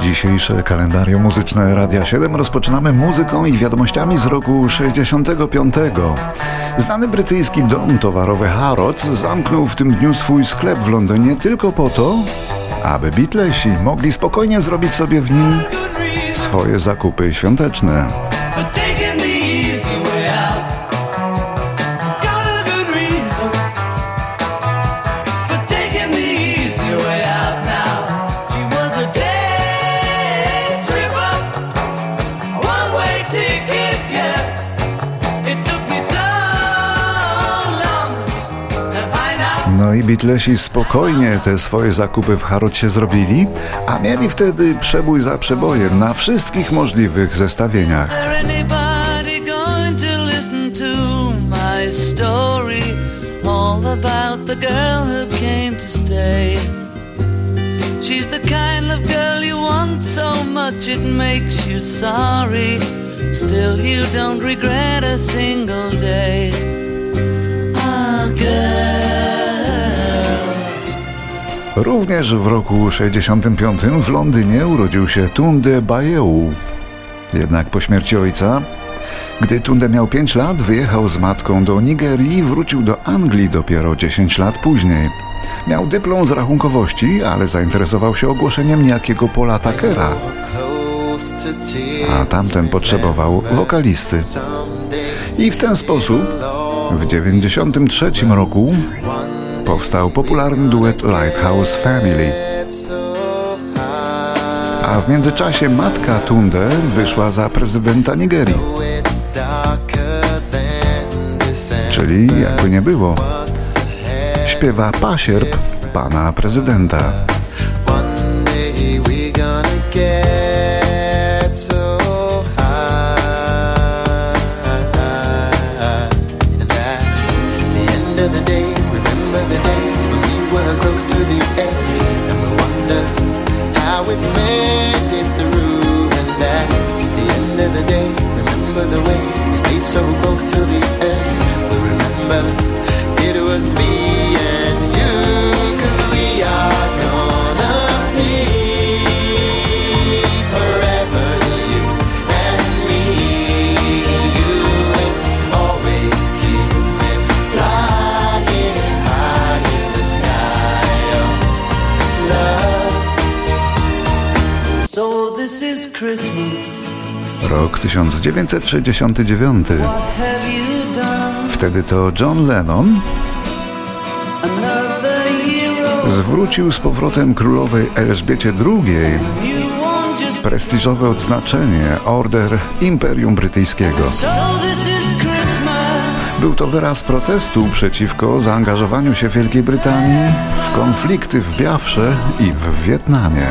Dzisiejsze kalendarium muzyczne Radia 7 rozpoczynamy muzyką i wiadomościami z roku 65. Znany brytyjski dom towarowy Harrods zamknął w tym dniu swój sklep w Londynie tylko po to, aby Beatlesi mogli spokojnie zrobić sobie w nim swoje zakupy świąteczne. No i Beatlesi spokojnie te swoje zakupy w Harrodzie zrobili, a mieli wtedy przebój za przebojem na wszystkich możliwych zestawieniach. She's the kind of girl you want so much it makes you sorry. Still you don't regret a single day. Ah, girl. Również w roku 65 w Londynie urodził się Tunde Bayeu. Jednak po śmierci ojca, gdy Tunde miał 5 lat, wyjechał z matką do Nigerii i wrócił do Anglii dopiero 10 lat później. Miał dyplom z rachunkowości, ale zainteresował się ogłoszeniem niejakiego Paula Tuckera. A tamten potrzebował wokalisty. I w ten sposób w 93 roku powstał popularny duet Lighthouse Family. A w międzyczasie matka Tunde wyszła za prezydenta Nigerii. Czyli jakby nie było. Śpiewa pasierb pana prezydenta. Rok 1969. Wtedy to John Lennon zwrócił z powrotem królowej Elżbiecie II prestiżowe odznaczenie Order Imperium Brytyjskiego. Był to wyraz protestu przeciwko zaangażowaniu się Wielkiej Brytanii w konflikty w Biafrze i w Wietnamie.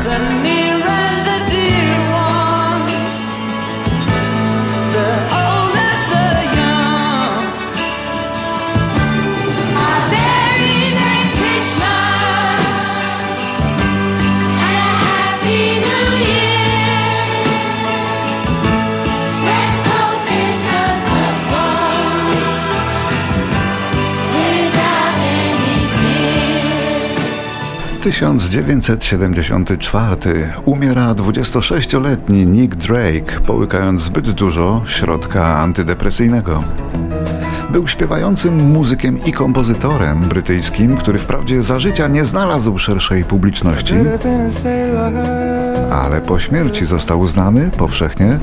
1974 umiera 26-letni Nick Drake, połykając zbyt dużo środka antydepresyjnego. Był śpiewającym muzykiem i kompozytorem brytyjskim, który wprawdzie za życia nie znalazł szerszej publiczności, ale po śmierci został uznany powszechnie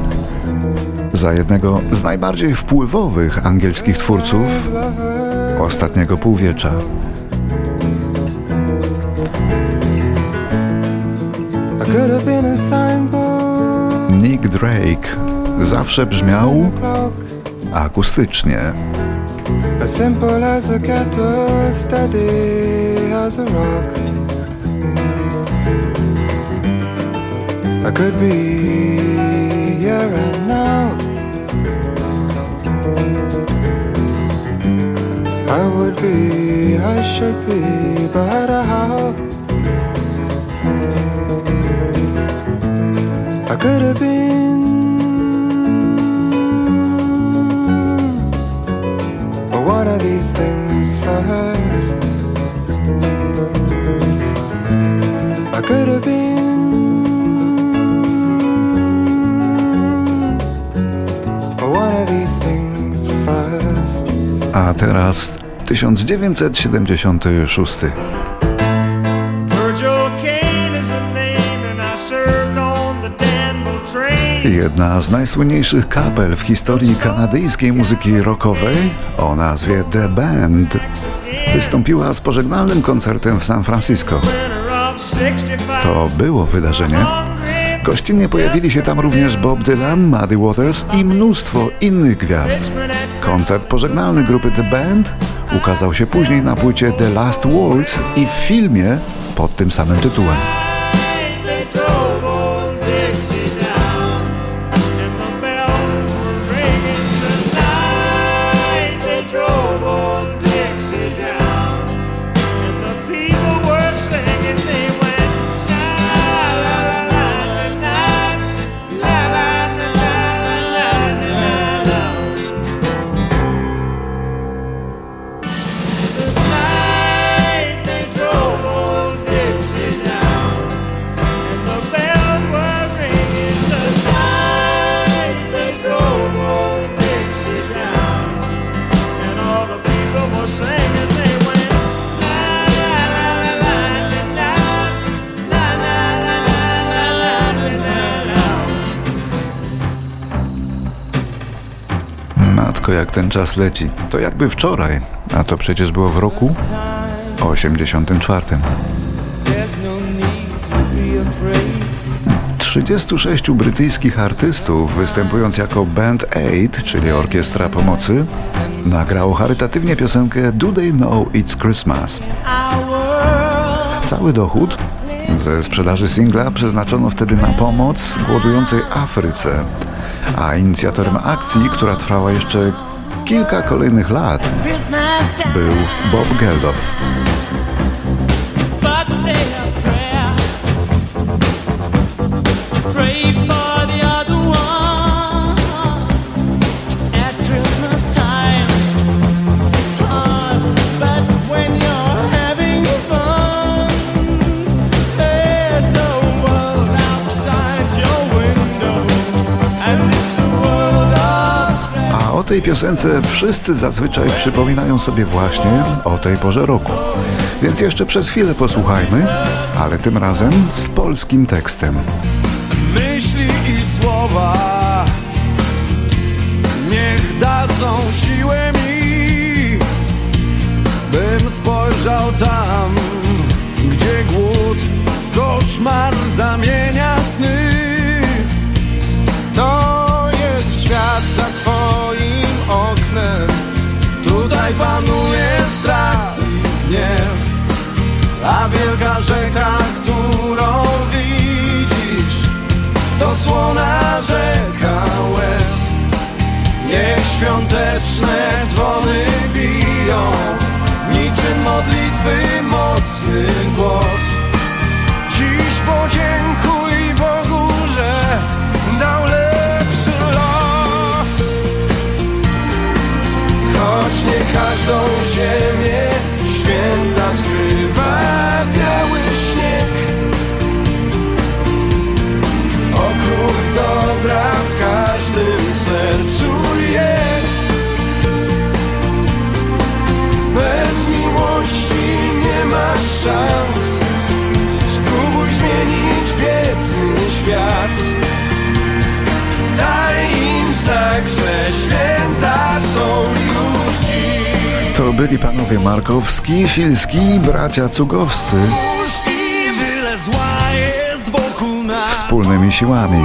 za jednego z najbardziej wpływowych angielskich twórców ostatniego półwiecza. Drake zawsze brzmiał akustycznie. As simple as a kettle, steady as a rock. I could be here and now. I would be, I should be, but how? I could have been. these things first. I could have been one of these things first. A teraz 1976. Jedna z najsłynniejszych kapel w historii kanadyjskiej muzyki rockowej o nazwie The Band wystąpiła z pożegnalnym koncertem w San Francisco. To było wydarzenie. Gościnnie pojawili się tam również Bob Dylan, Muddy Waters i mnóstwo innych gwiazd. Koncert pożegnalny grupy The Band ukazał się później na płycie The Last Waltz i w filmie pod tym samym tytułem. Matko, jak ten czas leci. To jakby wczoraj, a to przecież było w roku 84. 36 brytyjskich artystów, występując jako Band Aid, czyli Orkiestra Pomocy, nagrało charytatywnie piosenkę Do They Know It's Christmas. Cały dochód ze sprzedaży singla przeznaczono wtedy na pomoc głodującej Afryce, a inicjatorem akcji, która trwała jeszcze kilka kolejnych lat, był Bob Geldof. Tej piosence wszyscy zazwyczaj przypominają sobie właśnie o tej porze roku. Więc jeszcze przez chwilę posłuchajmy, ale tym razem z polskim tekstem. Myśli i słowa niech dadzą siłę mi, bym spojrzał tam, gdzie głód w koszmar zamienia sny. Tutaj panuje strach i gniew A wielka rzeka, którą widzisz To słona rzeka łez. Niech świąteczne dzwony biją Niczym modlitwy mocny głos byli panowie Markowski, Silski i bracia Cugowscy wspólnymi siłami.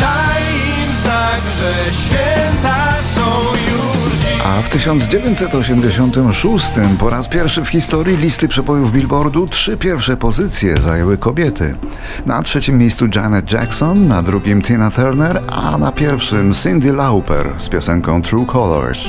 Daj im znak, że święta są w 1986 po raz pierwszy w historii listy przepojów Billboardu trzy pierwsze pozycje zajęły kobiety. Na trzecim miejscu Janet Jackson, na drugim Tina Turner, a na pierwszym Cyndi Lauper z piosenką True Colors.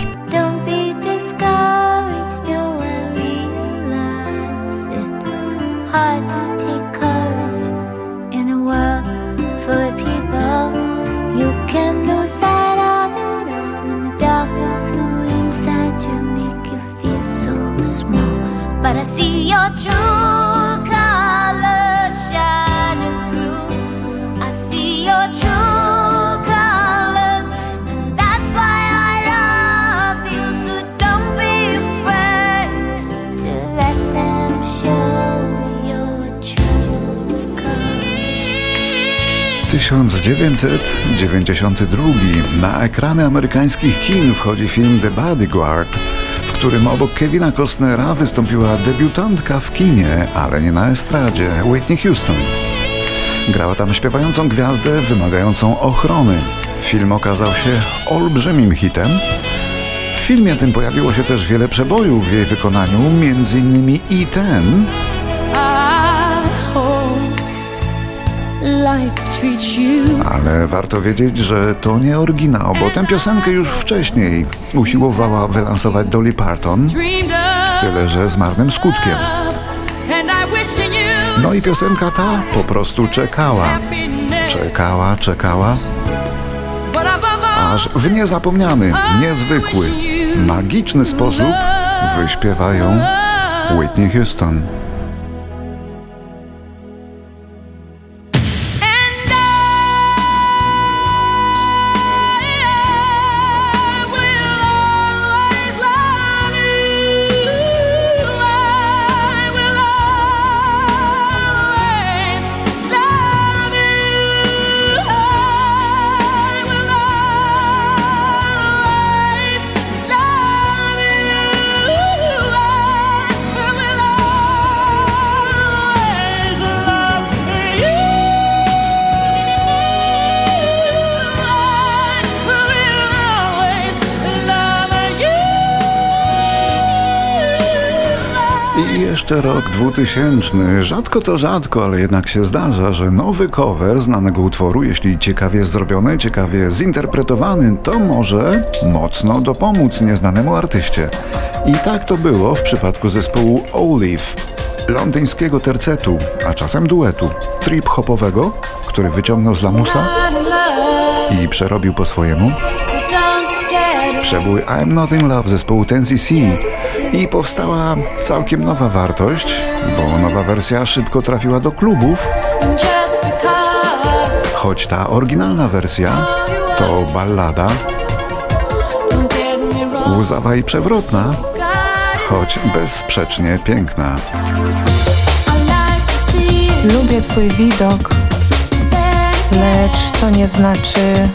1992 na ekrany amerykańskich kin wchodzi film The Bodyguard, w którym obok Kevina Costnera wystąpiła debiutantka w kinie, ale nie na estradzie, Whitney Houston. Grała tam śpiewającą gwiazdę wymagającą ochrony. Film okazał się olbrzymim hitem. W filmie tym pojawiło się też wiele przebojów w jej wykonaniu, innymi i ten, Ale warto wiedzieć, że to nie oryginał, bo tę piosenkę już wcześniej usiłowała wylansować Dolly Parton, tyle że z marnym skutkiem. No i piosenka ta po prostu czekała. Czekała, czekała. Aż w niezapomniany, niezwykły, magiczny sposób wyśpiewa ją Whitney Houston. Jeszcze rok 2000. Rzadko to rzadko, ale jednak się zdarza, że nowy cover znanego utworu, jeśli ciekawie zrobiony, ciekawie zinterpretowany, to może mocno dopomóc nieznanemu artyście. I tak to było w przypadku zespołu Olive, londyńskiego tercetu, a czasem duetu, trip-hopowego, który wyciągnął z lamusa i przerobił po swojemu. Przebój I'm Not In Love zespołu Tennessee C i powstała całkiem nowa wartość, bo nowa wersja szybko trafiła do klubów, choć ta oryginalna wersja to ballada łzawa i przewrotna, choć bezsprzecznie piękna. Lubię twój widok, lecz to nie znaczy,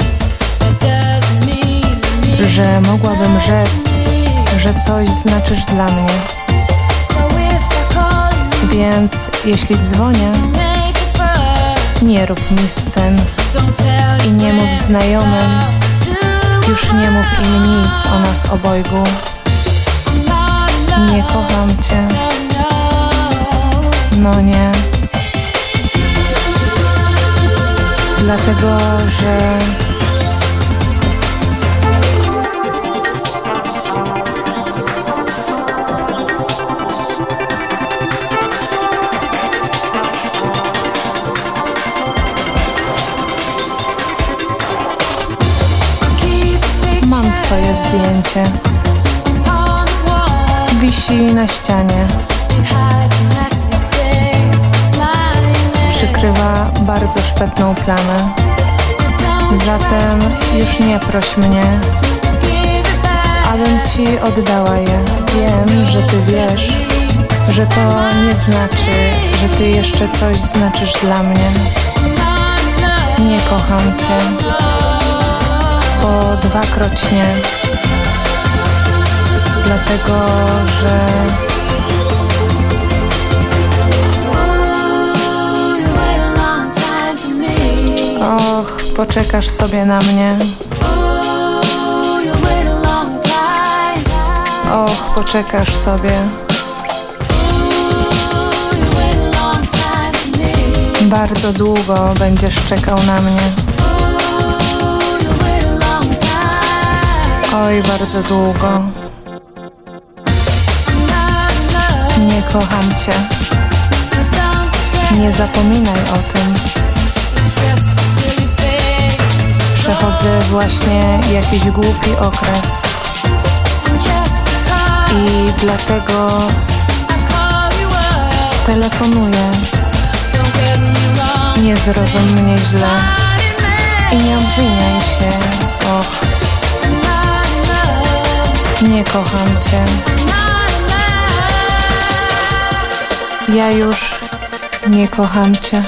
że mogłabym rzec, że coś znaczysz dla mnie. Więc jeśli dzwonię, nie rób mi scen i nie mów znajomym, już nie mów im nic o nas obojgu. Nie kocham cię, no nie. Dlatego, że mam twoje zdjęcie. Wisi na ścianie. Przykrywa bardzo szpetną plamę. Zatem już nie proś mnie, abym ci oddała je. Wiem, że ty wiesz, że to nie znaczy, że ty jeszcze coś znaczysz dla mnie. Nie kocham cię. Po dwakrocznie. Dlatego, że och, poczekasz sobie na mnie. Och, poczekasz sobie. Bardzo długo będziesz czekał na mnie. Oj, bardzo długo. Nie kocham cię. Nie zapominaj o tym. Przechodzę właśnie jakiś głupi okres. I dlatego telefonuję. Nie zrozum mnie źle. I nie obwiniaj się. Och, nie kocham cię. Ja już nie kocham cię.